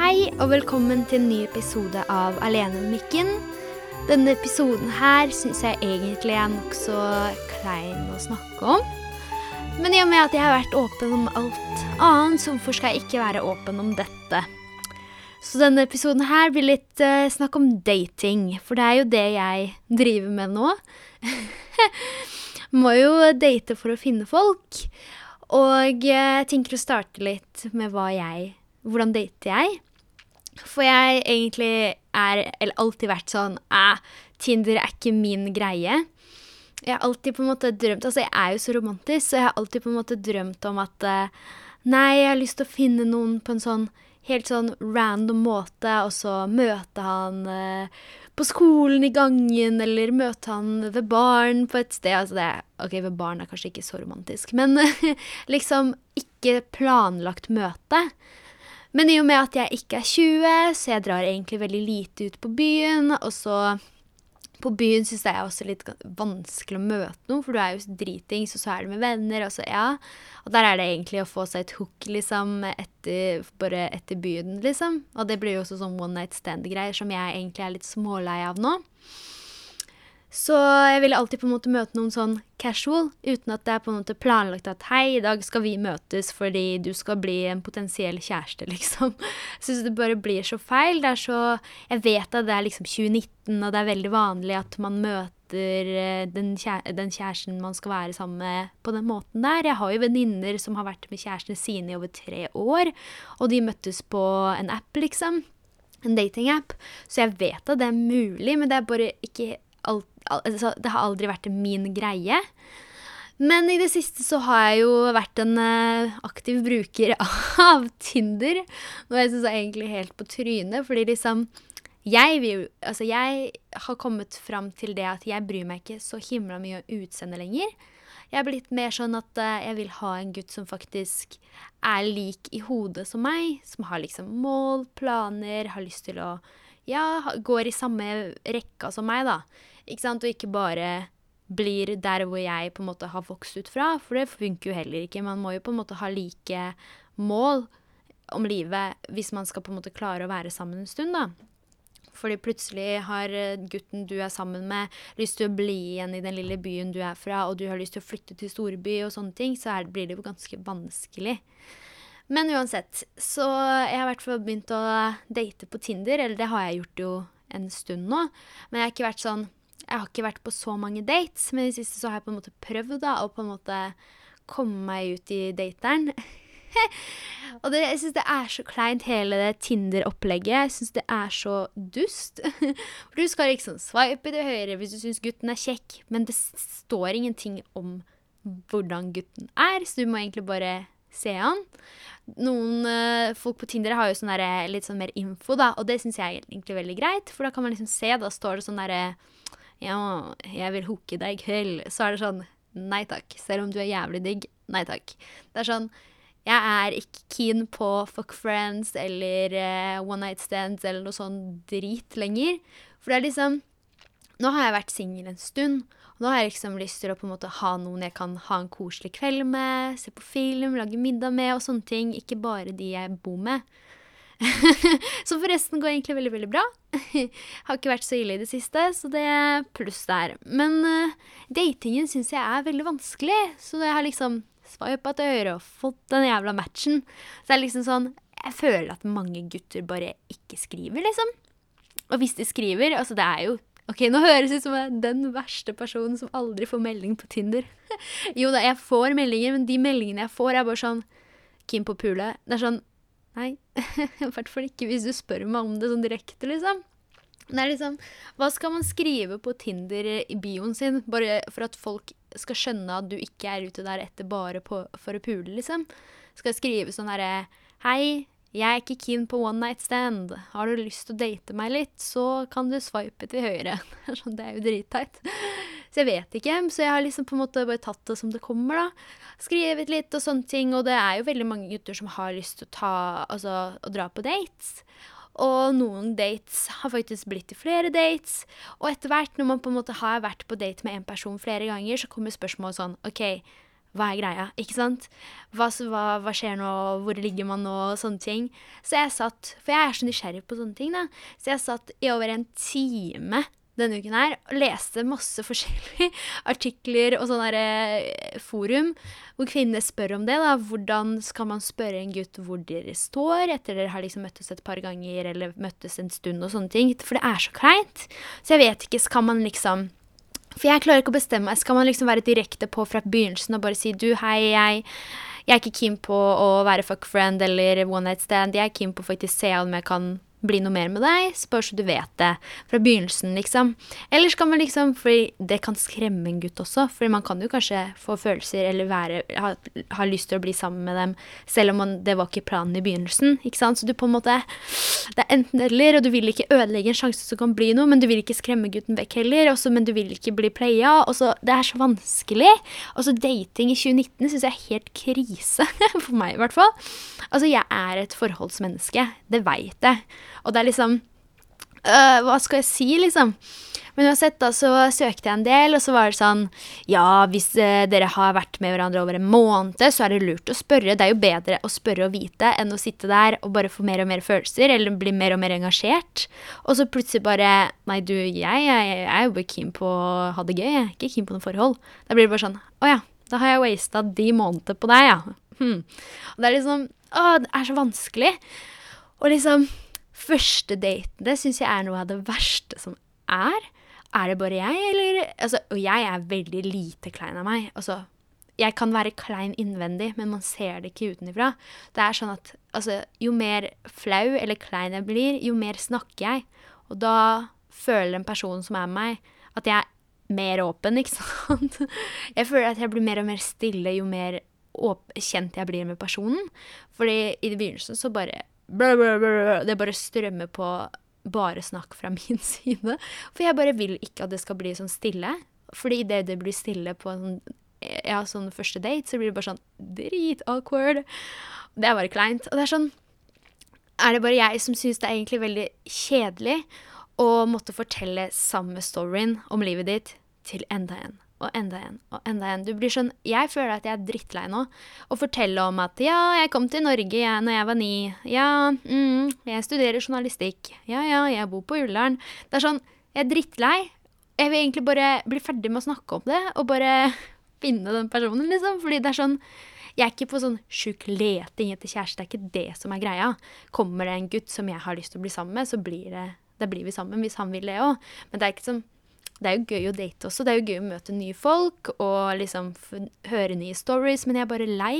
Hei og velkommen til en ny episode av Alene med mikken. Denne episoden her syns jeg egentlig er nokså klein å snakke om. Men i og med at jeg har vært åpen om alt annet, så hvorfor skal jeg ikke være åpen om dette? Så denne episoden her blir litt uh, snakk om dating, for det er jo det jeg driver med nå. Må jo date for å finne folk. Og jeg tenker å starte litt med hva jeg Hvordan dater jeg? For jeg egentlig er Eller alltid vært sånn Æh, Tinder er ikke min greie. Jeg har alltid på en måte drømt Altså, jeg er jo så romantisk, så jeg har alltid på en måte drømt om at uh, Nei, jeg har lyst til å finne noen på en sånn helt sånn random måte, og så møte han uh, på skolen i gangen, eller møte han ved baren på et sted. Altså det, ok, ved baren er kanskje ikke så romantisk, men liksom ikke planlagt møte. Men i og med at jeg ikke er 20, så jeg drar egentlig veldig lite ut på byen, og så på byen syns jeg også litt vanskelig å møte noen, for du er jo dritings, og så er du med venner, og så ja. Og der er det egentlig å få seg et hook, liksom, etter, bare etter byen, liksom. Og det blir jo også sånn one night stand-greier som jeg egentlig er litt smålei av nå. Så jeg ville alltid på en måte møte noen sånn casual, uten at det er på en måte planlagt at hei, i dag skal vi møtes fordi du skal bli en potensiell kjæreste, liksom. Jeg syns det bare blir så feil. Det er så Jeg vet at det er liksom 2019, og det er veldig vanlig at man møter eh, den, kjære, den kjæresten man skal være sammen med, på den måten der. Jeg har jo venninner som har vært med kjærestene sine i over tre år, og de møttes på en app, liksom. En datingapp. Så jeg vet at det er mulig, men det er bare ikke alt altså, Det har aldri vært min greie. Men i det siste så har jeg jo vært en uh, aktiv bruker av Tinder. Noe jeg syns er egentlig helt på trynet, fordi liksom jeg, vil, altså jeg har kommet fram til det at jeg bryr meg ikke så himla mye om utseendet lenger. Jeg er blitt mer sånn at uh, jeg vil ha en gutt som faktisk er lik i hodet som meg. Som har liksom mål, planer, har lyst til å Ja, går i samme rekka som meg, da. Ikke sant? Og ikke bare blir der hvor jeg på en måte har vokst ut fra, for det funker jo heller ikke. Man må jo på en måte ha like mål om livet hvis man skal på en måte klare å være sammen en stund, da. Fordi plutselig har gutten du er sammen med, lyst til å bli igjen i den lille byen du er fra, og du har lyst til å flytte til storby og sånne ting, så er, blir det jo ganske vanskelig. Men uansett, så jeg har i hvert fall begynt å date på Tinder, eller det har jeg gjort jo en stund nå, men jeg har ikke vært sånn jeg har ikke vært på så mange dates, men i det siste så har jeg på en måte prøvd da, å på en måte komme meg ut i dateren. og det, jeg syns det er så kleint, hele det Tinder-opplegget. Jeg syns det er så dust. For du skal liksom swipe til høyre hvis du syns gutten er kjekk, men det står ingenting om hvordan gutten er, så du må egentlig bare se han. Noen uh, folk på Tinder har jo sånn der, litt sånn mer info, da, og det syns jeg er egentlig veldig greit, for da kan man liksom se, da står det sånn derre ja, jeg vil hooke deg i kveld, så er det sånn nei takk. Selv om du er jævlig digg, nei takk. Det er sånn jeg er ikke keen på fuck friends eller uh, one night stands eller noe sånn drit lenger. For det er liksom Nå har jeg vært singel en stund, og nå har jeg liksom lyst til å på en måte ha noen jeg kan ha en koselig kveld med, se på film, lage middag med og sånne ting. Ikke bare de jeg bor med. Som forresten går egentlig veldig, veldig bra. har ikke vært så ille i det siste, så det er pluss der. Men uh, datingen syns jeg er veldig vanskelig, så jeg har liksom swipa til høyre og fått den jævla matchen. Så det er liksom sånn Jeg føler at mange gutter bare ikke skriver, liksom. Og hvis de skriver Altså, det er jo Ok, nå høres ut som jeg er den verste personen som aldri får melding på Tinder. jo da, jeg får meldinger, men de meldingene jeg får, er bare sånn Keen på pulet. Det er sånn Nei, i hvert fall ikke hvis du spør meg om det sånn direkte, liksom. Det er liksom Hva skal man skrive på Tinder i bioen sin bare for at folk skal skjønne at du ikke er ute der etter bare på, for å pule, liksom? Skal jeg skrive sånn herre Hei, jeg er ikke keen på one night stand. Har du lyst til å date meg litt, så kan du swipe til høyre. Sånn, det er jo dritteit. Så jeg vet ikke. Så jeg har liksom på en måte bare tatt det som det kommer, da. Skrevet litt og sånne ting. Og det er jo veldig mange gutter som har lyst til å ta Altså å dra på dates. Og noen dates har faktisk blitt til flere dates. Og etter hvert, når man på en måte har vært på date med en person flere ganger, så kommer spørsmålet sånn OK, hva er greia, ikke sant? Hva, hva, hva, skjer nå, hvor ligger man nå, sånne ting. Så jeg satt, for jeg er så nysgjerrig på sånne ting, da, så jeg satt i over en time denne uken her og leste masse forskjellige artikler og sånne der, forum hvor kvinner spør om det. da, Hvordan skal man spørre en gutt hvor dere står etter dere har liksom møttes et par ganger eller møttes en stund og sånne ting. For det er så kleint. Så jeg vet ikke, skal man liksom For jeg klarer ikke å bestemme meg. Skal man liksom være direkte på fra begynnelsen og bare si du, hei, jeg jeg er ikke keen på å være fuck friend eller one night stand. Jeg er keen på å faktisk se om jeg kan bli noe mer med deg, spør så du vet det fra begynnelsen, liksom. Eller kan man liksom Fordi det kan skremme en gutt også, fordi man kan jo kanskje få følelser eller være, ha, ha lyst til å bli sammen med dem, selv om man, det var ikke planen i begynnelsen, ikke sant. Så du på en måte Det er enten eller, og du vil ikke ødelegge en sjanse som kan bli noe, men du vil ikke skremme gutten vekk heller, også, men du vil ikke bli playa. Og så Det er så vanskelig. Og så dating i 2019 syns jeg er helt krise, for meg i hvert fall. Altså, jeg er et forholdsmenneske. Det veit jeg. Og det er liksom øh, Hva skal jeg si, liksom? Men uansett, da, så søkte jeg en del, og så var det sånn Ja, hvis eh, dere har vært med hverandre over en måned, så er det lurt å spørre. Det er jo bedre å spørre og vite enn å sitte der og bare få mer og mer følelser, eller bli mer og mer engasjert. Og så plutselig bare Nei, du, jeg, jeg, jeg er jo bare keen på å ha det gøy, jeg er ikke keen på noe forhold. Da blir det bare sånn Å ja, da har jeg wasta de månedene på deg, ja. Hmm. Og det er liksom Å, det er så vanskelig. Og liksom Første daten, det syns jeg er noe av det verste som er. Er det bare jeg, eller altså, Og jeg er veldig lite klein av meg. Altså, jeg kan være klein innvendig, men man ser det ikke utenfra. Det er sånn at altså, jo mer flau eller klein jeg blir, jo mer snakker jeg. Og da føler en person som er meg, at jeg er mer åpen, ikke sant. Jeg føler at jeg blir mer og mer stille jo mer kjent jeg blir med personen. Fordi i begynnelsen så bare det bare strømmer på bare snakk fra min side. For jeg bare vil ikke at det skal bli sånn stille. Fordi idet det blir stille på en sånn, ja, sånn første date, så blir det bare sånn drit-awkward. Det er bare kleint. Og det er sånn Er det bare jeg som syns det er egentlig veldig kjedelig å måtte fortelle samme storyen om livet ditt til enda en? Og enda en og enda en. Du blir sånn Jeg føler at jeg er drittlei nå. Å fortelle om at ja, jeg kom til Norge jeg, når jeg var ni. Ja, mm, jeg studerer journalistikk. Ja, ja, jeg bor på Ullern. Det er sånn Jeg er drittlei. Jeg vil egentlig bare bli ferdig med å snakke om det, og bare finne den personen, liksom. Fordi det er sånn jeg er ikke på sånn sjuk leting etter kjæreste. Det er ikke det som er greia. Kommer det en gutt som jeg har lyst til å bli sammen med, så blir det Da blir vi sammen hvis han vil det òg. Men det er ikke sånn det er jo gøy å date også. Det er jo gøy å møte nye folk og liksom høre nye stories. Men jeg er bare lei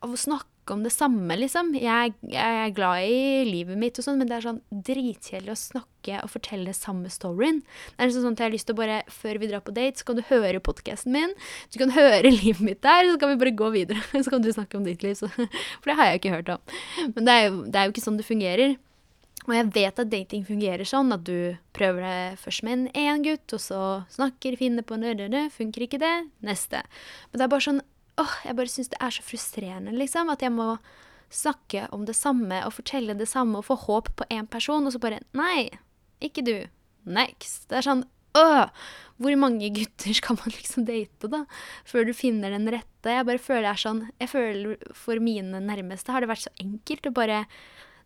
av å snakke om det samme, liksom. Jeg, jeg er glad i livet mitt og sånn, men det er sånn dritkjedelig å snakke og fortelle samme storyen. Det er sånn at jeg har lyst til å bare, før vi drar på date, så kan du høre podkasten min. Du kan høre livet mitt der, så kan vi bare gå videre. Så kan du snakke om ditt liv. Så, for det har jeg ikke hørt om. Men det er jo, det er jo ikke sånn det fungerer. Og jeg vet at dating fungerer sånn at du prøver det først med en én gutt, og så snakker, finner på nødvendig, funker ikke det, neste. Men det er bare sånn åh, jeg bare syns det er så frustrerende, liksom, at jeg må snakke om det samme og fortelle det samme og få håp på én person, og så bare nei, ikke du, next. Det er sånn åh, hvor mange gutter skal man liksom date, da, før du finner den rette? Jeg bare føler det er sånn Jeg føler for mine nærmeste har det vært så enkelt å bare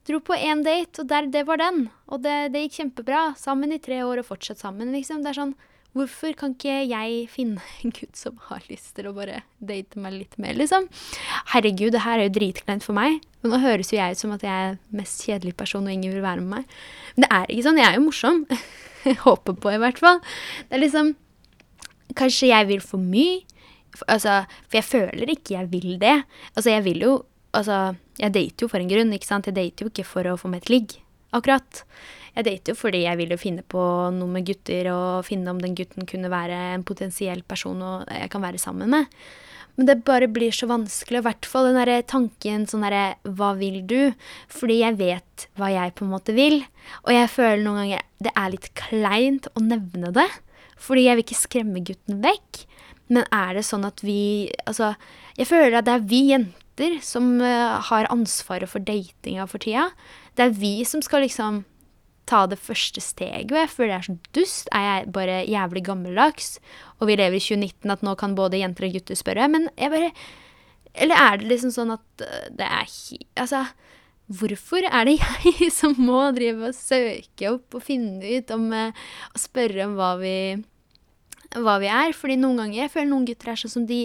Dro på én date, og der, det var den. Og det, det, gikk kjempebra. Sammen i tre år og fortsatt sammen, liksom. Det er sånn Hvorfor kan ikke jeg finne en gutt som har lyst til å bare date meg litt mer, liksom? Herregud, det her er jo dritkleint for meg. Men nå høres jo jeg ut som at jeg er mest kjedelig person, og ingen vil være med meg. Men det er ikke sånn. Jeg er jo morsom. Håper på, i hvert fall. Det er liksom Kanskje jeg vil for mye. Altså, for jeg føler ikke jeg vil det. Altså, jeg vil jo Altså, jeg dater jo for en grunn, ikke sant. Jeg dater jo ikke for å få meg et ligg, akkurat. Jeg dater jo fordi jeg vil jo finne på noe med gutter, og finne om den gutten kunne være en potensiell person og jeg kan være sammen med. Men det bare blir så vanskelig, i hvert fall den derre tanken sånn derre Hva vil du? Fordi jeg vet hva jeg på en måte vil. Og jeg føler noen ganger det er litt kleint å nevne det. Fordi jeg vil ikke skremme gutten vekk. Men er det sånn at vi Altså, jeg føler at det er vi jenter som uh, har ansvaret for datinga for tida. Det er vi som skal liksom ta det første steget, og jeg føler det er så dust. Er jeg bare jævlig gammeldags, og vi lever i 2019 at nå kan både jenter og gutter spørre? Men jeg bare Eller er det liksom sånn at øh, det er Altså, hvorfor er det jeg som må drive og søke opp og finne ut om øh, Og spørre om hva vi, hva vi er? Fordi noen ganger jeg føler noen gutter er sånn som de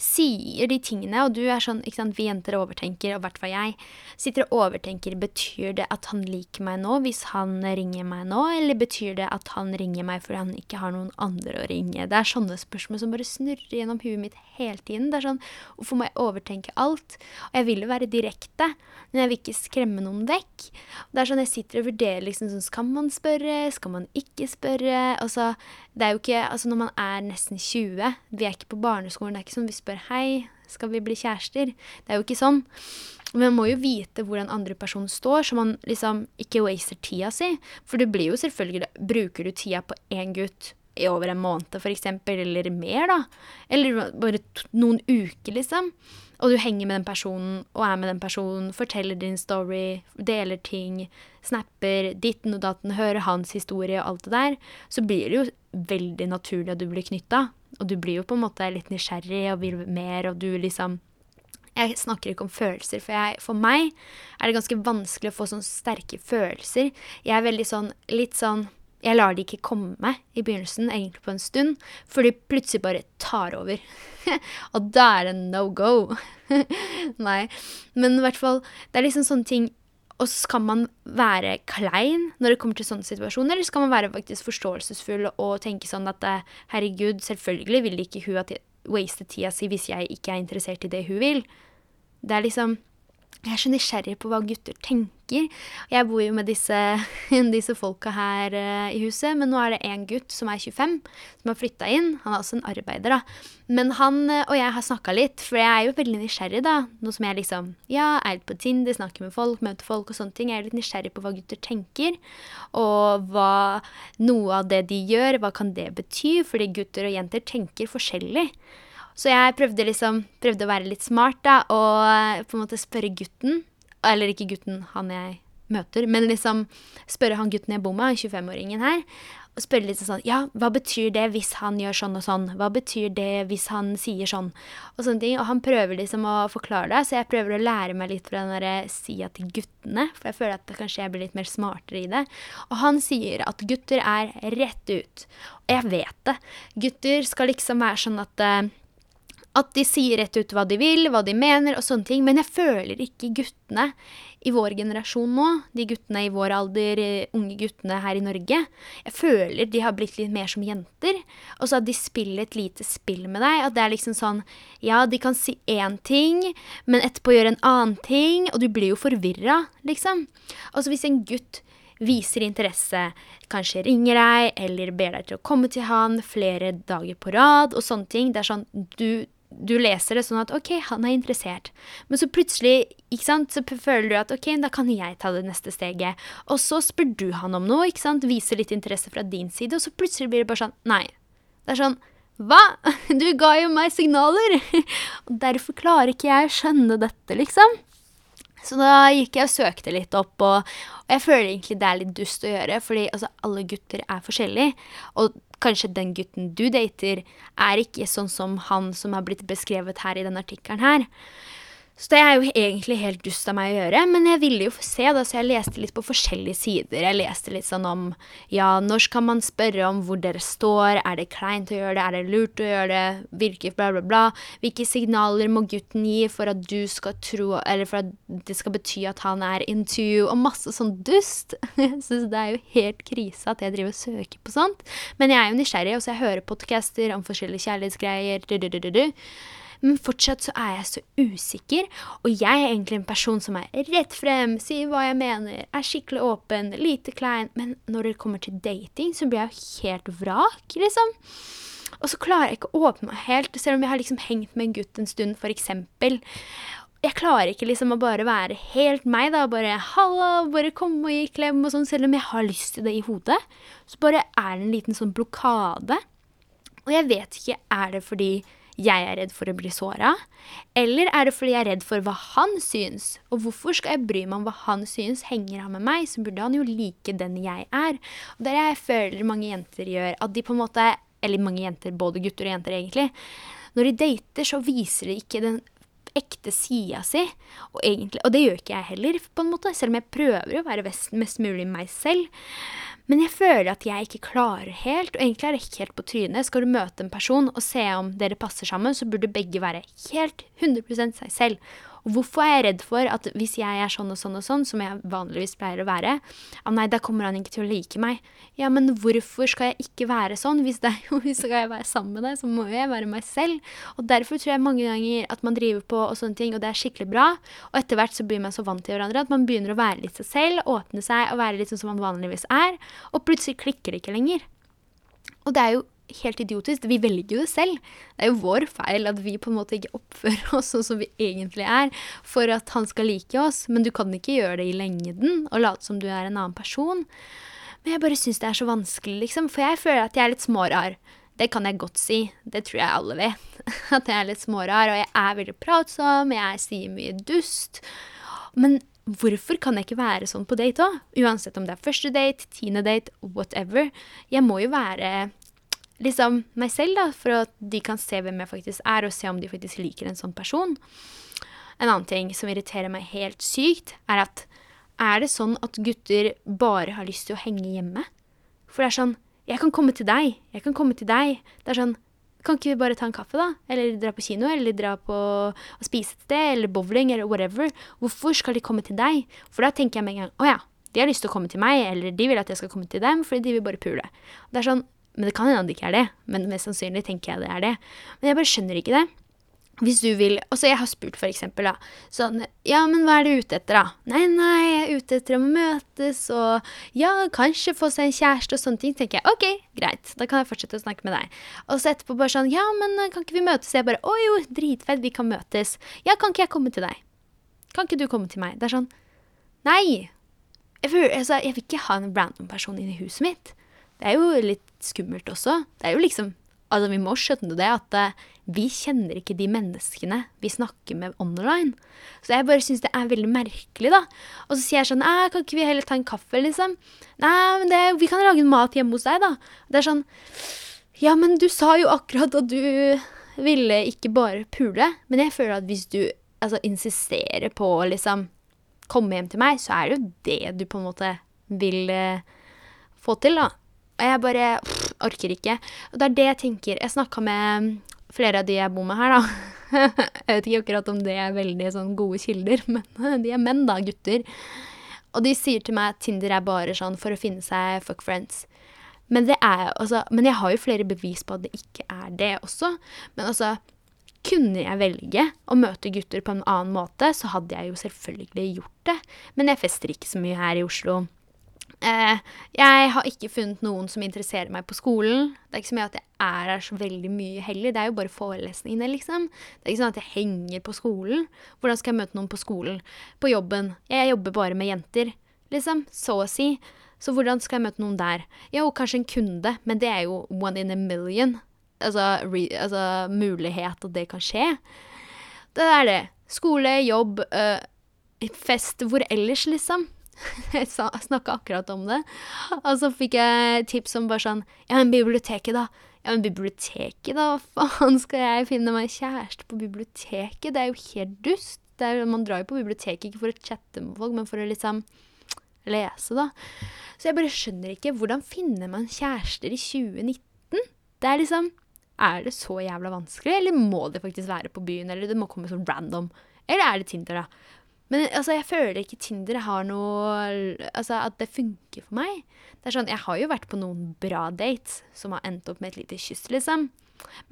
sier de tingene, og du er sånn ikke sant, Vi jenter overtenker, og i hvert fall jeg, sitter og overtenker Betyr det at han liker meg nå hvis han ringer meg nå, eller betyr det at han ringer meg fordi han ikke har noen andre å ringe? Det er sånne spørsmål som bare snurrer gjennom huet mitt hele tiden. Det er sånn Hvorfor må jeg overtenke alt? Og jeg vil jo være direkte, men jeg vil ikke skremme noen vekk. Det er sånn jeg sitter og vurderer liksom sånn Skal man spørre? Skal man ikke spørre? Altså, det er jo ikke Altså, når man er nesten 20, vi er ikke på barneskolen, det er ikke sånn vi spør 'hei, skal vi bli kjærester?' Det er jo ikke sånn. Men man må jo vite hvor den andre personen står, så man liksom ikke waster tida si. For det blir jo selvfølgelig Bruker du tida på én gutt i over en måned, f.eks., eller mer, da, eller bare noen uker, liksom, og du henger med den personen og er med den personen, forteller din story, deler ting, snapper ditten og datten, hører hans historie og alt det der, så blir det jo veldig naturlig at du blir knytta. Og du blir jo på en måte litt nysgjerrig og vil mer, og du liksom Jeg snakker ikke om følelser, for, jeg, for meg er det ganske vanskelig å få sånne sterke følelser. Jeg er veldig sånn litt sånn jeg lar de ikke komme i begynnelsen, egentlig på en stund, for de plutselig bare tar over. og da er det no go. Nei. Men i hvert fall, det er liksom sånne ting og skal man være klein når det kommer til sånne situasjoner, eller skal man være faktisk forståelsesfull og tenke sånn at eh, herregud, selvfølgelig vil ikke hun at waste tida si hvis jeg ikke er interessert i det hun vil. Det er liksom jeg er så nysgjerrig på hva gutter tenker. Jeg bor jo med disse, disse folka her uh, i huset, men nå er det én gutt som er 25, som har flytta inn. Han er også en arbeider, da. Men han uh, og jeg har snakka litt, for jeg er jo veldig nysgjerrig, da. Nå som jeg liksom ja, er litt på Tinder, snakker med folk, møter folk og sånne ting. Jeg er litt nysgjerrig på hva gutter tenker, og hva noe av det de gjør, hva kan det bety? Fordi gutter og jenter tenker forskjellig. Så jeg prøvde liksom prøvde å være litt smart da, og eh, på en måte spørre gutten Eller ikke gutten, han jeg møter, men liksom spørre han gutten jeg bor med, 25-åringen her, og spørre litt sånn Ja, hva betyr det hvis han gjør sånn og sånn? Hva betyr det hvis han sier sånn? Og sånne ting. Og han prøver liksom å forklare det, så jeg prøver å lære meg litt fra den derre sida til guttene, for jeg føler at kanskje jeg blir litt mer smartere i det. Og han sier at gutter er rett ut. Og jeg vet det. Gutter skal liksom være sånn at uh, at de sier rett ut hva de vil, hva de mener og sånne ting. Men jeg føler ikke guttene i vår generasjon nå, de guttene i vår alder, eh, unge guttene her i Norge, jeg føler de har blitt litt mer som jenter. Og så at de spiller et lite spill med deg. At det er liksom sånn Ja, de kan si én ting, men etterpå gjøre en annen ting. Og du blir jo forvirra, liksom. Og så hvis en gutt viser interesse, kanskje ringer deg eller ber deg til å komme til han flere dager på rad og sånne ting. Det er sånn du du leser det sånn at OK, han er interessert. Men så plutselig ikke sant, så føler du at OK, da kan jeg ta det neste steget. Og så spør du han om noe, ikke sant, viser litt interesse fra din side, og så plutselig blir det bare sånn Nei. Det er sånn Hva? Du ga jo meg signaler! Og derfor klarer ikke jeg å skjønne dette, liksom. Så da gikk jeg og søkte litt opp, og, og jeg føler egentlig det er litt dust å gjøre, fordi altså, alle gutter er forskjellige. Og kanskje den gutten du dater, er ikke sånn som han som har blitt beskrevet her i denne artikkelen her. Så det er jo egentlig helt dust av meg å gjøre, men jeg ville jo få se, da, så jeg leste litt på forskjellige sider. Jeg leste litt sånn om ja, når skal man spørre om hvor dere står, er det kleint å gjøre det, er det lurt å gjøre det, virker bla, bla, bla. Hvilke signaler må gutten gi for at du skal tro, eller for at det skal bety at han er into you, og masse sånn dust. Jeg syns det er jo helt krise at jeg driver og søker på sånt. Men jeg er jo nysgjerrig, og så jeg hører podcaster om forskjellige kjærlighetsgreier. Du, du, du, du, du. Men fortsatt så er jeg så usikker, og jeg er egentlig en person som er rett frem, sier hva jeg mener, er skikkelig åpen, lite klein, men når det kommer til dating, så blir jeg jo helt vrak, liksom. Og så klarer jeg ikke å åpne meg helt, selv om jeg har liksom hengt med en gutt en stund, eksempel. Jeg klarer ikke liksom å bare være helt meg, da. Bare 'halla', bare komme og gi klem og sånn. Selv om jeg har lyst til det i hodet, så bare er det en liten sånn blokade. Og jeg vet ikke, er det fordi jeg er redd for å bli såra? Eller er det fordi jeg er redd for hva han syns? Og hvorfor skal jeg bry meg om hva han syns? Henger han med meg, så burde han jo like den jeg er. Og det er det jeg føler mange jenter gjør. At de på en måte Eller mange jenter, både gutter og jenter, egentlig. Når de dater, så viser de ikke den ekte sida si. Og, egentlig, og det gjør ikke jeg heller, på en måte, selv om jeg prøver å være mest, mulig meg selv. Men jeg føler at jeg ikke klarer helt, og egentlig er det helt på trynet. Skal du møte en person og se om dere passer sammen, så burde begge være helt 100% seg selv. Og hvorfor er jeg redd for at hvis jeg er sånn og sånn og sånn, som jeg vanligvis pleier å være, ah, nei, da kommer han ikke til å like meg. Ja, men hvorfor skal jeg ikke være sånn? Hvis, det, hvis skal jeg være sammen med deg, så må jeg være meg selv. Og derfor tror jeg mange ganger at man driver på og sånne ting, og det er skikkelig bra. Og etter hvert så blir man så vant til hverandre at man begynner å være litt seg selv, åpne seg og være litt sånn som man vanligvis er. Og plutselig klikker det ikke lenger. Og det er jo helt idiotisk. Vi velger jo det selv. Det er jo vår feil at vi på en måte ikke oppfører oss sånn som vi egentlig er, for at han skal like oss. Men du kan ikke gjøre det i lengden og late som du er en annen person. Men jeg bare syns det er så vanskelig, liksom. For jeg føler at jeg er litt smårar. Det kan jeg godt si. Det tror jeg alle vet. At jeg er litt smårar. Og jeg er veldig pratsom, jeg sier mye dust. Men hvorfor kan jeg ikke være sånn på date òg? Uansett om det er første date, tiende date, whatever. Jeg må jo være liksom meg selv, da, for at de kan se hvem jeg faktisk er, og se om de faktisk liker en sånn person. En annen ting som irriterer meg helt sykt, er at er det sånn at gutter bare har lyst til å henge hjemme? For det er sånn Jeg kan komme til deg. Jeg kan komme til deg. Det er sånn Kan ikke vi bare ta en kaffe, da? Eller dra på kino? Eller dra på å spise et sted? Eller bowling? Eller whatever. Hvorfor skal de komme til deg? For da tenker jeg med en gang Å ja, de har lyst til å komme til meg, eller de vil at jeg skal komme til dem, fordi de vil bare pule. Det er sånn men det kan hende det ikke er det. Men mest sannsynlig tenker jeg det er det. Men jeg bare skjønner ikke det. Hvis du vil Altså, jeg har spurt, for eksempel, da. Sånn Ja, men hva er du ute etter, da? Nei, nei, jeg er ute etter å møtes og ja, kanskje få seg en kjæreste og sånne ting. tenker jeg OK, greit, da kan jeg fortsette å snakke med deg. Og så etterpå bare sånn Ja, men eh, kan ikke vi møtes? Jeg bare Å jo, dritfett, vi kan møtes. Ja, kan ikke jeg komme til deg? Kan ikke du komme til meg? Det er sånn Nei. Jeg, vil, altså, jeg vil ikke ha en random person inn i huset mitt. Det er jo litt skummelt også. Det er jo liksom Altså, vi må skjønne det at uh, vi kjenner ikke de menneskene vi snakker med online. Så jeg bare syns det er veldig merkelig, da. Og så sier jeg sånn Nei, kan ikke vi heller ta en kaffe, liksom? Nei, men det, vi kan lage mat hjemme hos deg, da. Det er sånn Ja, men du sa jo akkurat at du ville ikke bare pule. Men jeg føler at hvis du altså, insisterer på å liksom komme hjem til meg, så er det jo det du på en måte vil uh, få til, da. Og jeg bare pff, orker ikke. Og det er det jeg tenker. Jeg snakka med flere av de jeg bor med her, da. jeg vet ikke akkurat om det er veldig sånn gode kilder, men de er menn, da. Gutter. Og de sier til meg at Tinder er bare sånn for å finne seg fuck friends. Men, er, altså, men jeg har jo flere bevis på at det ikke er det også. Men altså kunne jeg velge å møte gutter på en annen måte, så hadde jeg jo selvfølgelig gjort det. Men jeg fester ikke så mye her i Oslo. Eh, jeg har ikke funnet noen som interesserer meg på skolen. Det er ikke så mye at jeg er her så veldig mye heller. Det er jo bare forelesningene, liksom. Det er ikke sånn at jeg henger på skolen. Hvordan skal jeg møte noen på skolen? På jobben. Jeg jobber bare med jenter, liksom. Så å si. Så hvordan skal jeg møte noen der? Jo, kanskje en kunde, men det er jo one in a million. Altså, re, altså mulighet at det kan skje. Det er det. Skole, jobb, øh, fest. Hvor ellers, liksom? Jeg snakka akkurat om det. Og så fikk jeg tips om bare sånn Ja, men biblioteket, da. Ja, men biblioteket, da? Hva faen skal jeg finne meg kjæreste på biblioteket? Det er jo helt dust. Er, man drar jo på biblioteket ikke for å chatte med folk, men for å liksom lese, da. Så jeg bare skjønner ikke hvordan finner man kjærester i 2019? Det er liksom Er det så jævla vanskelig, eller må det faktisk være på byen, eller det må komme sånn random? Eller er det Tinder, da? Men altså, jeg føler ikke Tinder har noe Altså, at det funker for meg. Det er sånn, Jeg har jo vært på noen bra dates som har endt opp med et lite kyss, liksom.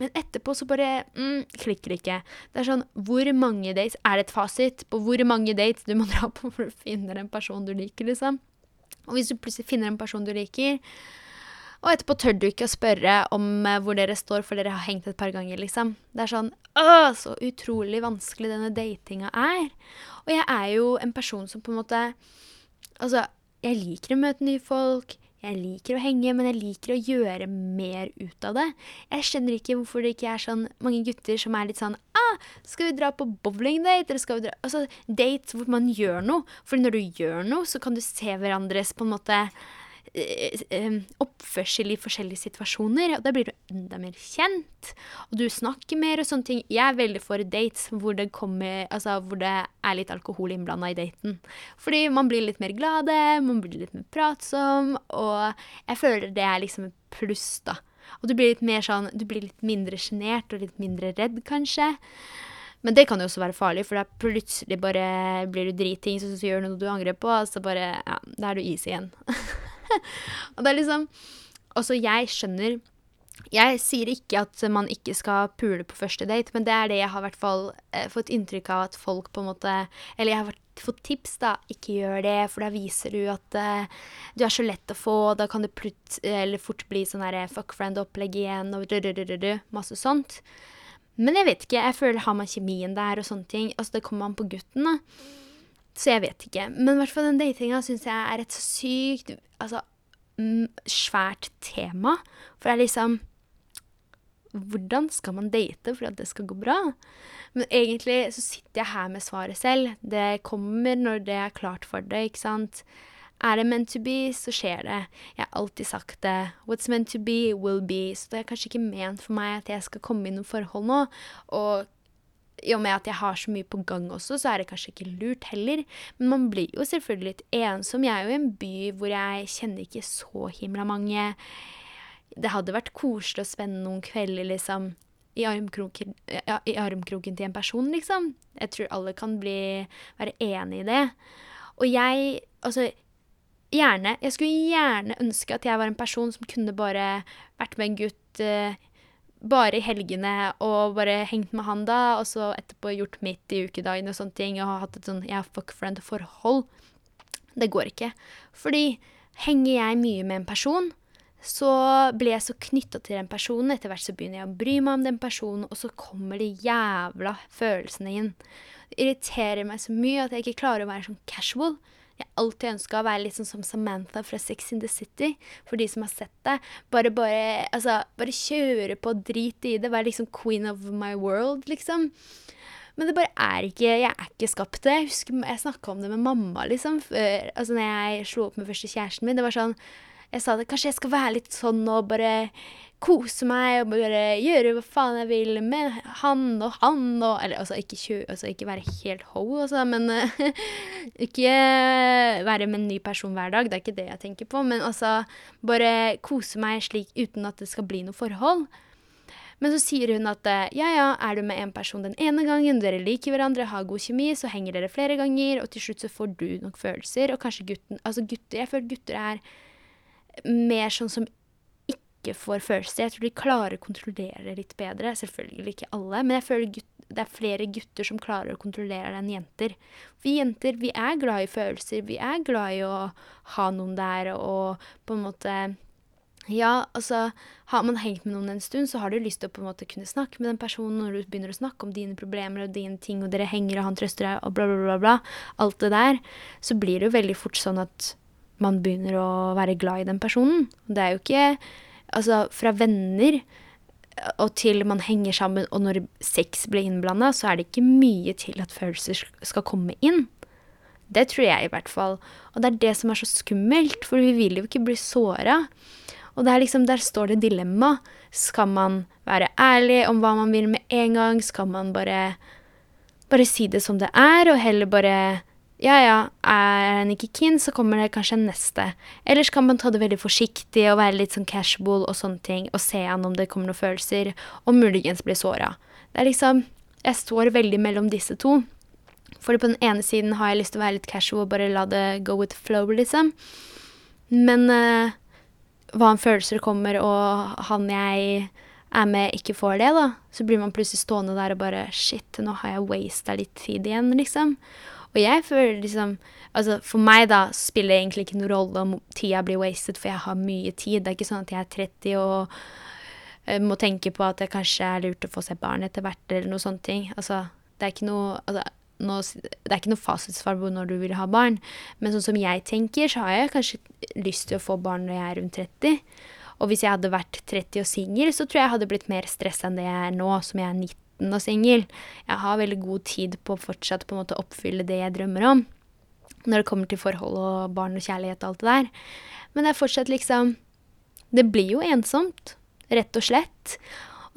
Men etterpå så bare mm, klikker det ikke. Det er sånn, Hvor mange dates Er det et fasit på hvor mange dates du må dra på for å finne en person du liker, liksom? Og hvis du plutselig finner en person du liker, og etterpå tør du ikke å spørre om uh, hvor dere står, for dere har hengt et par ganger, liksom. Det er sånn Åh, så utrolig vanskelig denne datinga er. Og jeg er jo en person som på en måte Altså, jeg liker å møte nye folk. Jeg liker å henge, men jeg liker å gjøre mer ut av det. Jeg skjønner ikke hvorfor det ikke er sånn mange gutter som er litt sånn ah, 'Skal vi dra på bowlingdate?' Eller skal vi dra Altså date hvor man gjør noe. For når du gjør noe, så kan du se hverandres på en måte Eh, eh, oppførsel i forskjellige situasjoner, og da blir du enda mer kjent. Og du snakker mer og sånne ting. Jeg er veldig for dates hvor det, kommer, altså, hvor det er litt alkohol innblanda i daten. Fordi man blir litt mer glade, man blir litt mer pratsom, og jeg føler det er liksom et pluss, da. Og du blir litt mer sånn Du blir litt mindre sjenert og litt mindre redd, kanskje. Men det kan jo også være farlig, for da plutselig bare blir du driting, så, så gjør du noe du angrer på, og så bare Ja, da er du is igjen. og det er liksom Også jeg skjønner Jeg sier ikke at man ikke skal pule på første date, men det er det jeg har hvert fall eh, fått inntrykk av at folk på en måte Eller jeg har fått tips, da. Ikke gjør det, for da viser du at eh, du er så lett å få. Da kan det plut, fort bli sånn her fuck friend-opplegg igjen og masse sånt. Men jeg vet ikke. Jeg føler har man kjemien der og sånne ting. Altså, det kommer an på gutten, da. Så jeg vet ikke. Men i hvert fall den datinga syns jeg er et så sykt altså, svært tema. For det er liksom Hvordan skal man date for at det skal gå bra? Men egentlig så sitter jeg her med svaret selv. Det kommer når det er klart for det, ikke sant. Er det meant to be, så skjer det. Jeg har alltid sagt det. What's meant to be, will be. Så det er kanskje ikke ment for meg at jeg skal komme i noe forhold nå. Og i og med at jeg har så mye på gang også, så er det kanskje ikke lurt heller. Men man blir jo selvfølgelig litt ensom. Jeg er jo i en by hvor jeg kjenner ikke så himla mange. Det hadde vært koselig å spenne noen kvelder, liksom, i armkroken, ja, i armkroken til en person, liksom. Jeg tror alle kan bli, være enig i det. Og jeg Altså, gjerne Jeg skulle gjerne ønske at jeg var en person som kunne bare vært med en gutt uh, bare i helgene og bare hengt med han da, og så etterpå gjort mitt i ukedagene og sånne ting, og hatt et sånn ja, fuck friend-forhold. Det går ikke. Fordi henger jeg mye med en person, så blir jeg så knytta til den personen. Etter hvert så begynner jeg å bry meg om den personen, og så kommer de jævla følelsene inn. Det irriterer meg så mye at jeg ikke klarer å være sånn casual jeg har alltid ønska å være litt sånn som Samantha fra Sex in the City. For de som har sett det. Bare, bare, altså, bare kjøre på, drit i det. Være liksom queen of my world, liksom. Men det bare er ikke Jeg er ikke skapt det. Jeg husker jeg snakka om det med mamma, liksom. Før, altså, når jeg slo opp med første kjæresten min. Det var sånn Jeg sa det. Kanskje jeg skal være litt sånn og bare kose meg og bare gjøre hva faen jeg vil med han og han og Eller altså ikke, kjø, altså, ikke være helt ho, altså, men uh, Ikke være med en ny person hver dag, det er ikke det jeg tenker på. Men altså bare kose meg slik uten at det skal bli noe forhold. Men så sier hun at ja, ja, er du med en person den ene gangen, dere liker hverandre, har god kjemi, så henger dere flere ganger, og til slutt så får du nok følelser, og kanskje gutten Altså gutter Jeg føler gutter er mer sånn som ikke får følelser. Jeg tror de klarer å kontrollere litt bedre. Selvfølgelig ikke alle, men jeg føler gutt, det er flere gutter som klarer å kontrollere det enn jenter. Vi jenter vi er glad i følelser. Vi er glad i å ha noen der og på en måte ja, altså Har man hengt med noen en stund, så har du lyst til å på en måte kunne snakke med den personen når du begynner å snakke om dine problemer og dine ting, og dere henger, og han trøster deg, og bla, bla, bla, bla. Alt det der. Så blir det jo veldig fort sånn at man begynner å være glad i den personen. Det er jo ikke Altså, fra venner og til man henger sammen, og når sex blir innblanda, så er det ikke mye til at følelser skal komme inn. Det tror jeg i hvert fall. Og det er det som er så skummelt, for vi vil jo ikke bli såra. Og liksom, der står det dilemma. Skal man være ærlig om hva man vil med en gang? Skal man bare, bare si det som det er, og heller bare ja ja, er han ikke keen, så kommer det kanskje en neste. Ellers kan man ta det veldig forsiktig og være litt sånn casual og sånne ting, og se an om det kommer noen følelser, og muligens bli såra. Det er liksom Jeg står veldig mellom disse to. For på den ene siden har jeg lyst til å være litt casual og bare la det go with flow, liksom. Men uh, hva om følelser kommer, og han jeg er med, ikke får det, da, så blir man plutselig stående der og bare Shit, nå har jeg wasta litt tid igjen, liksom. Og jeg føler liksom Altså for meg, da, spiller det egentlig ikke noen rolle om tida blir wasted, for jeg har mye tid. Det er ikke sånn at jeg er 30 og uh, må tenke på at det kanskje er lurt å få seg barn etter hvert, eller noe sånne ting. Altså, det er ikke noe Altså, nå, Det er ikke noe fasitsvar på når du vil ha barn, men sånn som jeg tenker, så har jeg kanskje lyst til å få barn når jeg er rundt 30. Og hvis jeg hadde vært 30 og singel, så tror jeg jeg hadde blitt mer stressa enn det jeg er nå, som jeg er 19 og singel. Jeg har veldig god tid på å fortsatt på en måte oppfylle det jeg drømmer om. Når det kommer til forhold og barn og kjærlighet og alt det der. Men det er fortsatt liksom Det blir jo ensomt, rett og slett.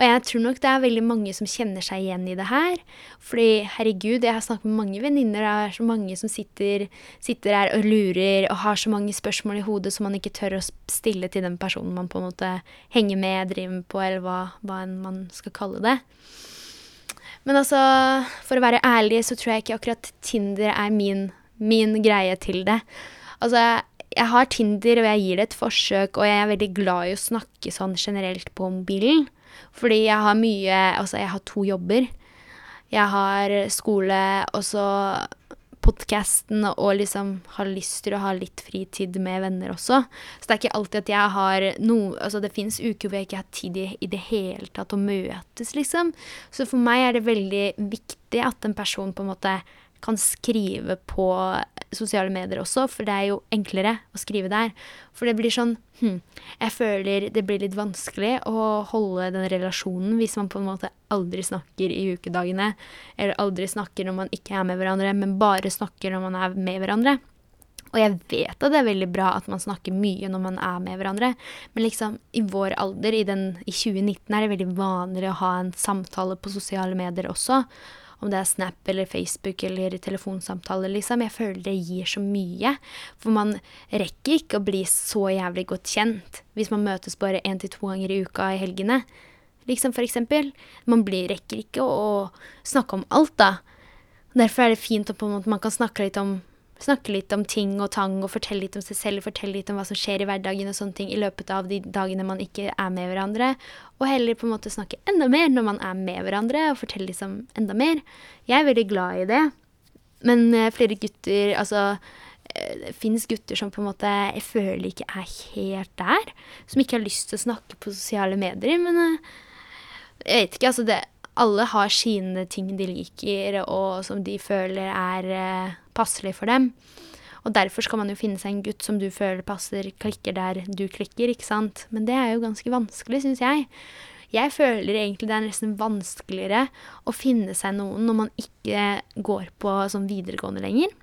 Og jeg tror nok det er veldig mange som kjenner seg igjen i det her. Fordi herregud, jeg har snakket med mange venninner, det er så mange som sitter, sitter her og lurer og har så mange spørsmål i hodet som man ikke tør å stille til den personen man på en måte henger med, driver med på, eller hva, hva man skal kalle det. Men altså, for å være ærlig, så tror jeg ikke akkurat Tinder er min, min greie til det. Altså, jeg har Tinder, og jeg gir det et forsøk, og jeg er veldig glad i å snakke sånn generelt på mobilen. Fordi jeg har mye Altså, jeg har to jobber. Jeg har skole, og så podkasten, og liksom har lyst til å ha litt fritid med venner også. Så det er ikke alltid at jeg har noe Altså, det fins uker hvor jeg ikke har tid i, i, det hele tatt å møtes, liksom. Så for meg er det veldig viktig at en person på en måte kan skrive på sosiale medier også, for det er jo enklere å skrive der. For det blir sånn hm, Jeg føler det blir litt vanskelig å holde den relasjonen hvis man på en måte aldri snakker i ukedagene, eller aldri snakker når man ikke er med hverandre, men bare snakker når man er med hverandre. Og jeg vet at det er veldig bra at man snakker mye når man er med hverandre, men liksom i vår alder, i, den, i 2019, er det veldig vanlig å ha en samtale på sosiale medier også om det er Snap eller Facebook eller telefonsamtaler, liksom. Jeg føler det gir så mye. For man rekker ikke å bli så jævlig godt kjent hvis man møtes bare én til to ganger i uka i helgene. Liksom for eksempel. Man blir, rekker ikke å, å snakke om alt, da. Derfor er det fint at man kan snakke litt om snakke litt om ting og tang og fortelle litt om seg selv, fortelle litt om hva som skjer i hverdagen og sånne ting i løpet av de dagene man ikke er med hverandre. Og heller på en måte snakke enda mer når man er med hverandre, og fortelle liksom enda mer. Jeg er veldig glad i det. Men uh, flere gutter Altså uh, det fins gutter som på en måte jeg føler ikke er helt der. Som ikke har lyst til å snakke på sosiale medier. Men uh, jeg vet ikke, altså det alle har sine ting de liker, og som de føler er eh, passelig for dem. Og derfor skal man jo finne seg en gutt som du føler passer, klikker der du klikker, ikke sant. Men det er jo ganske vanskelig, syns jeg. Jeg føler egentlig det er nesten vanskeligere å finne seg noen når man ikke går på sånn videregående lenger.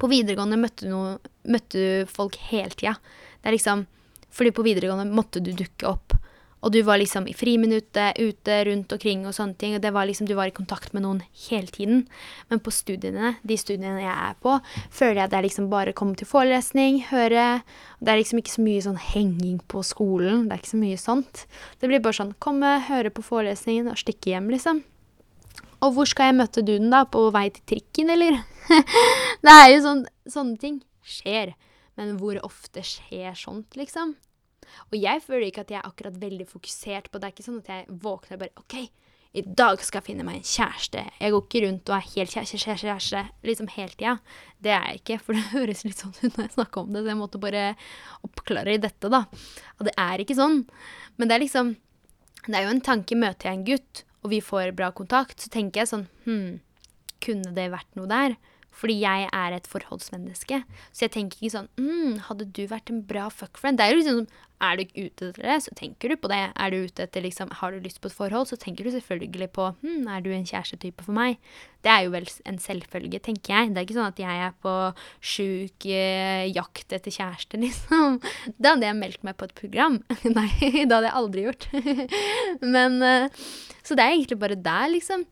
På videregående møtte du, noe, møtte du folk hele tida. Det er liksom Fordi på videregående måtte du dukke opp. Og du var liksom i friminuttet, ute, rundt omkring og sånne ting. Og det var liksom, du var i kontakt med noen hele tiden. Men på studiene, de studiene jeg er på, føler jeg at det er liksom bare å komme til forelesning, høre. Det er liksom ikke så mye sånn henging på skolen. Det er ikke så mye sånt. Det blir bare sånn komme, høre på forelesningen og stikke hjem, liksom. Og hvor skal jeg møte duden, da? På vei til trikken, eller? det er jo sånn Sånne ting skjer. Men hvor ofte skjer sånt, liksom? Og jeg føler ikke at jeg er akkurat veldig fokusert på det. Det er ikke sånn at jeg våkner og bare OK, i dag skal jeg finne meg en kjæreste. Jeg går ikke rundt og er helt kjæreste, kjæreste, kjæreste liksom hele tida. Det er jeg ikke, for det høres litt sånn ut når jeg snakker om det, så jeg måtte bare oppklare i dette, da. Og det er ikke sånn. Men det er liksom Det er jo en tanke. Møter jeg en gutt, og vi får bra kontakt, så tenker jeg sånn Hm, kunne det vært noe der? Fordi jeg er et forholdsmenneske. Så jeg tenker ikke sånn mm, Hadde du vært en bra fuckfriend? Det er jo liksom sånn Er du ute etter det, så tenker du på det. Er du ute etter liksom Har du lyst på et forhold, så tenker du selvfølgelig på hm, Er du en kjærestetype for meg? Det er jo vel en selvfølge, tenker jeg. Det er ikke sånn at jeg er på sjuk eh, jakt etter kjæreste, liksom. Da hadde jeg meldt meg på et program. Nei, det hadde jeg aldri gjort. Men eh, Så det er egentlig bare der, liksom.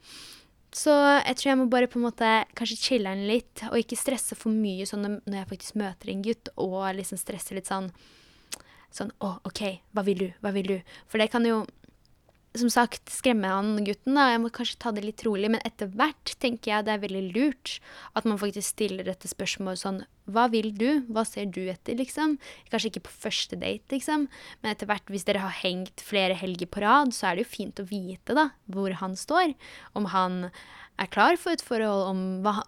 Så jeg tror jeg må bare på en måte kanskje chiller'n litt, og ikke stresse for mye sånn når jeg faktisk møter en gutt, og liksom stresse litt sånn Sånn Å, OK, hva vil du? Hva vil du? For det kan jo som sagt, skremme han gutten, da. Jeg må kanskje ta det litt rolig. Men etter hvert tenker jeg det er veldig lurt at man faktisk stiller dette spørsmålet sånn Hva vil du? Hva ser du etter, liksom? Kanskje ikke på første date, liksom. Men etter hvert, hvis dere har hengt flere helger på rad, så er det jo fint å vite, da, hvor han står. Om han er klar for et forhold, om hva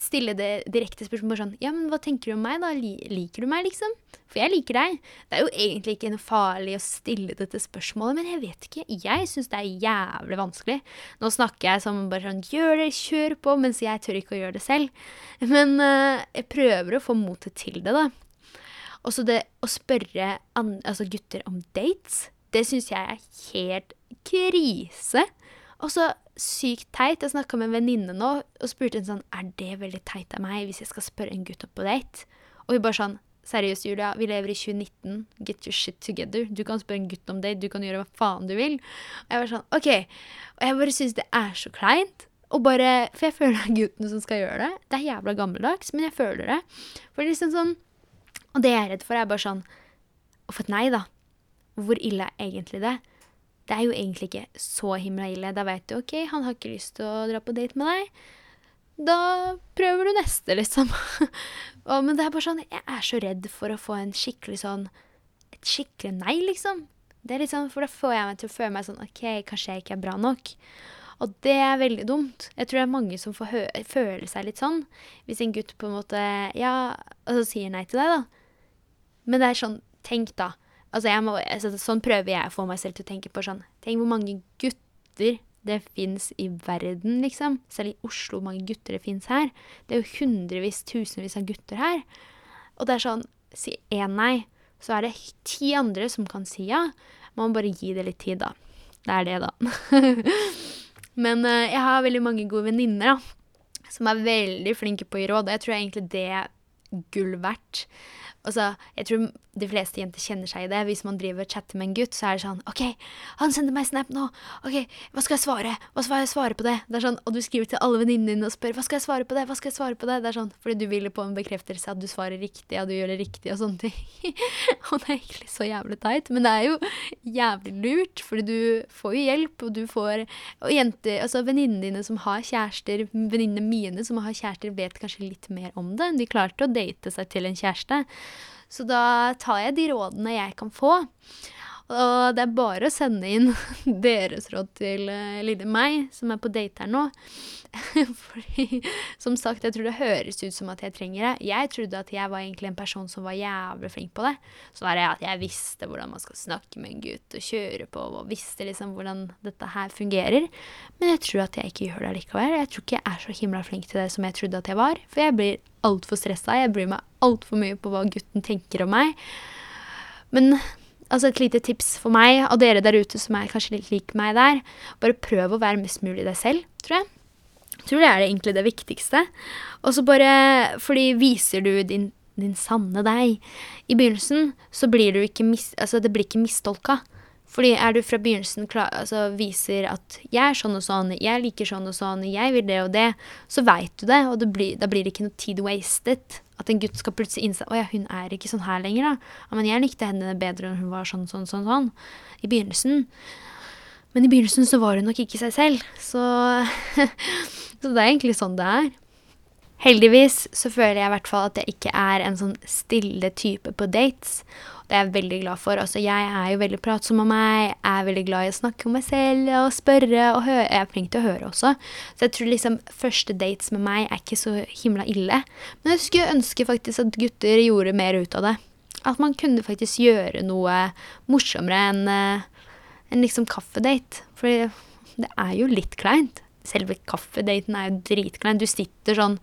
stille det direkte spørsmålet sånn Ja, men hva tenker du om meg, da? Liker du meg, liksom? For jeg liker deg. Det er jo egentlig ikke noe farlig å stille dette spørsmålet, men jeg vet ikke. Jeg syns det er jævlig vanskelig. Nå snakker jeg som bare sånn Gjør det, kjør på, mens jeg tør ikke å gjøre det selv. Men uh, jeg prøver å få motet til det, da. Og så det å spørre altså gutter om dates, det syns jeg er helt krise. Og så sykt teit. Jeg snakka med en venninne nå og spurte en sånn Er det veldig teit av meg hvis jeg skal spørre en gutt opp på date? Og hun bare sånn Seriøst, Julia, vi lever i 2019. Get your shit together. Du kan spørre en gutt om date, du kan gjøre hva faen du vil. Og jeg var sånn, ok. Og jeg bare syns det er så kleint. Og bare, For jeg føler det er guttene som skal gjøre det. Det er jævla gammeldags, men jeg føler det. For liksom sånn Og det jeg er redd for, er bare sånn Å få et nei, da. Hvor ille er egentlig det? Det er jo egentlig ikke så himla ille. Da veit du OK, han har ikke lyst til å dra på date med deg. Da prøver du neste, liksom. og, men det er bare sånn Jeg er så redd for å få en skikkelig sånn Et skikkelig nei, liksom. Det er litt sånn, For da får jeg meg til å føle meg sånn OK, kanskje jeg ikke er bra nok. Og det er veldig dumt. Jeg tror det er mange som får føle seg litt sånn. Hvis en gutt på en måte Ja, og så sier nei til deg, da. Men det er sånn Tenk, da. Altså, må, altså, sånn prøver jeg å få meg selv til å tenke på sånn Tenk hvor mange gutter det fins i verden, liksom. Selv i Oslo, hvor mange gutter det fins her. Det er jo hundrevis, tusenvis av gutter her. Og det er sånn Si én nei, så er det ti andre som kan si ja. Man må bare gi det litt tid, da. Det er det, da. Men uh, jeg har veldig mange gode venninner, da. Som er veldig flinke på å gi råd. Og jeg tror egentlig det er gull verdt. Altså, jeg tror de fleste jenter kjenner seg i det. Hvis man driver og chatter med en gutt, så er det sånn OK, han sender meg snap nå. OK, hva skal jeg svare? Hva skal jeg svare på det? Det er sånn, Og du skriver til alle venninnene dine og spør hva skal jeg svare på det? Hva skal jeg svare på det? Det er sånn, Fordi du vil på en bekreftelse at du svarer riktig, og du gjør det riktig og sånne ting. og det er egentlig så jævlig teit, men det er jo jævlig lurt, fordi du får jo hjelp, og du får Og jenter, altså venninnene dine som har kjærester, venninnene mine som har kjærester, vet kanskje litt mer om det. De klarte å date seg til en kjæreste. Så da tar jeg de rådene jeg kan få. Og det er bare å sende inn deres råd til uh, lille meg, som er på date her nå. Fordi, som sagt, jeg tror det høres ut som at jeg trenger det. Jeg trodde at jeg var egentlig en person som var jævlig flink på det. Så var det at jeg visste hvordan man skal snakke med en gutt og kjøre på, og visste liksom hvordan dette her fungerer. Men jeg tror at jeg ikke gjør det likevel. Jeg tror ikke jeg er så himla flink til det som jeg trodde at jeg var. For jeg blir altfor stressa. Jeg bryr meg altfor mye på hva gutten tenker om meg. Men altså et lite tips for meg og dere der ute som er kanskje litt lik meg der, bare prøv å være mest mulig deg selv, tror jeg. Jeg tror det er egentlig det viktigste. Og så bare Fordi viser du din, din sanne deg i begynnelsen, så blir du ikke mis, altså det blir ikke mistolka. Fordi er du fra begynnelsen klar, altså viser at 'jeg er sånn og sånn', 'jeg liker sånn og sånn', 'jeg vil det og det', så veit du det, og det blir, da blir det ikke noe tid wasted. At en gutt skal plutselig innse 'Å ja, hun er ikke sånn her lenger', da. Ja, men jeg likte henne bedre når hun var sånn, sånn, sånn, sånn. I begynnelsen. Men i begynnelsen så var hun nok ikke seg selv. Så, så det er egentlig sånn det er. Heldigvis så føler jeg i hvert fall at jeg ikke er en sånn stille type på dates. Det er jeg veldig glad for. Altså, jeg er jo veldig pratsom med meg, jeg er veldig glad i å snakke om meg selv og spørre og høre. Jeg er flink til å høre også. Så jeg tror liksom første dates med meg er ikke så himla ille. Men jeg skulle ønske faktisk at gutter gjorde mer ut av det. At man kunne faktisk gjøre noe morsommere enn en eh, liksom kaffedate. For det er jo litt kleint. Selve kaffedaten er jo dritklein. Du sitter sånn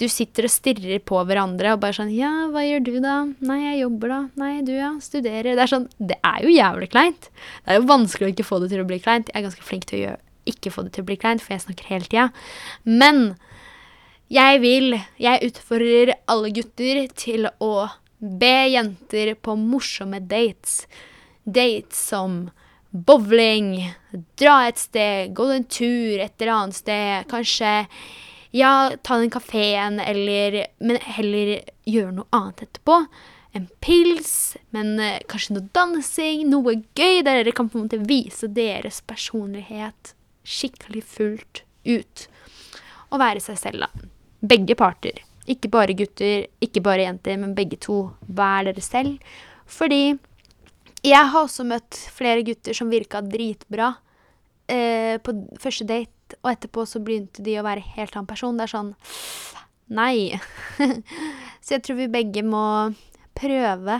du sitter og stirrer på hverandre og bare sånn Ja, hva gjør du da? Nei, jeg jobber da. Nei, du ja, studerer. Det er sånn Det er jo jævlig kleint. Det er jo vanskelig å ikke få det til å bli kleint. Jeg er ganske flink til å gjøre, ikke få det til å bli kleint, for jeg snakker hele tida. Men jeg vil Jeg utfordrer alle gutter til å be jenter på morsomme dates. Dates som bowling, dra et sted, gå en tur et eller annet sted, kanskje ja, ta den kafeen, eller Men heller gjøre noe annet etterpå. En pils, men uh, kanskje noe dansing, noe gøy, der dere kan på en måte vise deres personlighet skikkelig fullt ut. Og være seg selv, da. Begge parter. Ikke bare gutter, ikke bare jenter, men begge to. Vær dere selv. Fordi jeg har også møtt flere gutter som virka dritbra eh, på første date og etterpå så begynte de å være helt annen person. Det er sånn Nei. så jeg tror vi begge må prøve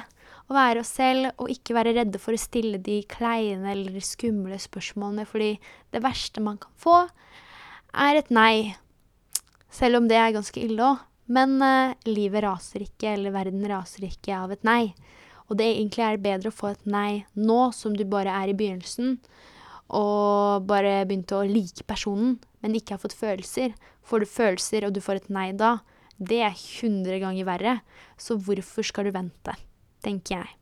å være oss selv og ikke være redde for å stille de kleine eller skumle spørsmålene, fordi det verste man kan få, er et nei. Selv om det er ganske ille òg. Men uh, livet raser ikke, eller verden raser ikke av et nei. Og det egentlig er bedre å få et nei nå, som du bare er i begynnelsen, og bare begynte å like personen, men ikke har fått følelser. Får du følelser, og du får et nei da, det er 100 ganger verre. Så hvorfor skal du vente, tenker jeg.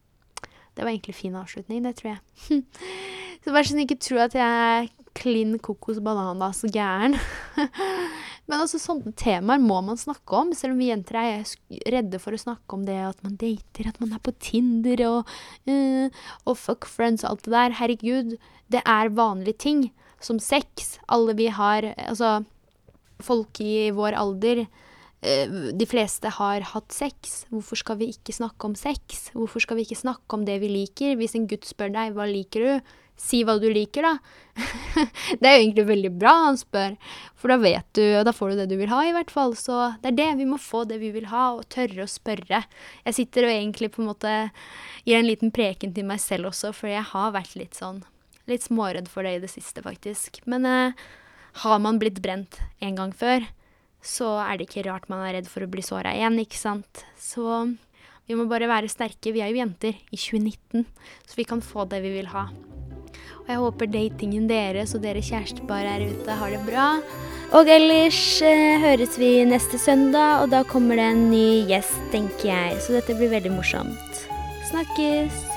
Det var egentlig fin avslutning, det tror jeg. så vær så snill, ikke tro at jeg klin kokos bananas gæren. Men altså, sånne temaer må man snakke om, selv om vi jenter er redde for å snakke om det at man dater, at man er på Tinder og, uh, og fuck friends og alt det der. Herregud, det er vanlige ting. Som sex. Alle vi har Altså, folk i vår alder uh, de fleste har hatt sex. Hvorfor skal vi ikke snakke om sex? Hvorfor skal vi ikke snakke om det vi liker? Hvis en gutt spør deg hva liker du, Si hva du liker, da. det er jo egentlig veldig bra han spør, for da vet du, og da får du det du vil ha, i hvert fall. Så det er det. Vi må få det vi vil ha, og tørre å spørre. Jeg sitter og egentlig på en måte gir en liten preken til meg selv også, for jeg har vært litt sånn Litt småredd for det i det siste, faktisk. Men eh, har man blitt brent en gang før, så er det ikke rart man er redd for å bli såra igjen, ikke sant. Så vi må bare være sterke. Vi er jo jenter i 2019, så vi kan få det vi vil ha. Og jeg håper datingen deres og dere kjærestepar her ute har det bra. Og ellers eh, høres vi neste søndag, og da kommer det en ny gjest, tenker jeg. Så dette blir veldig morsomt. Snakkes!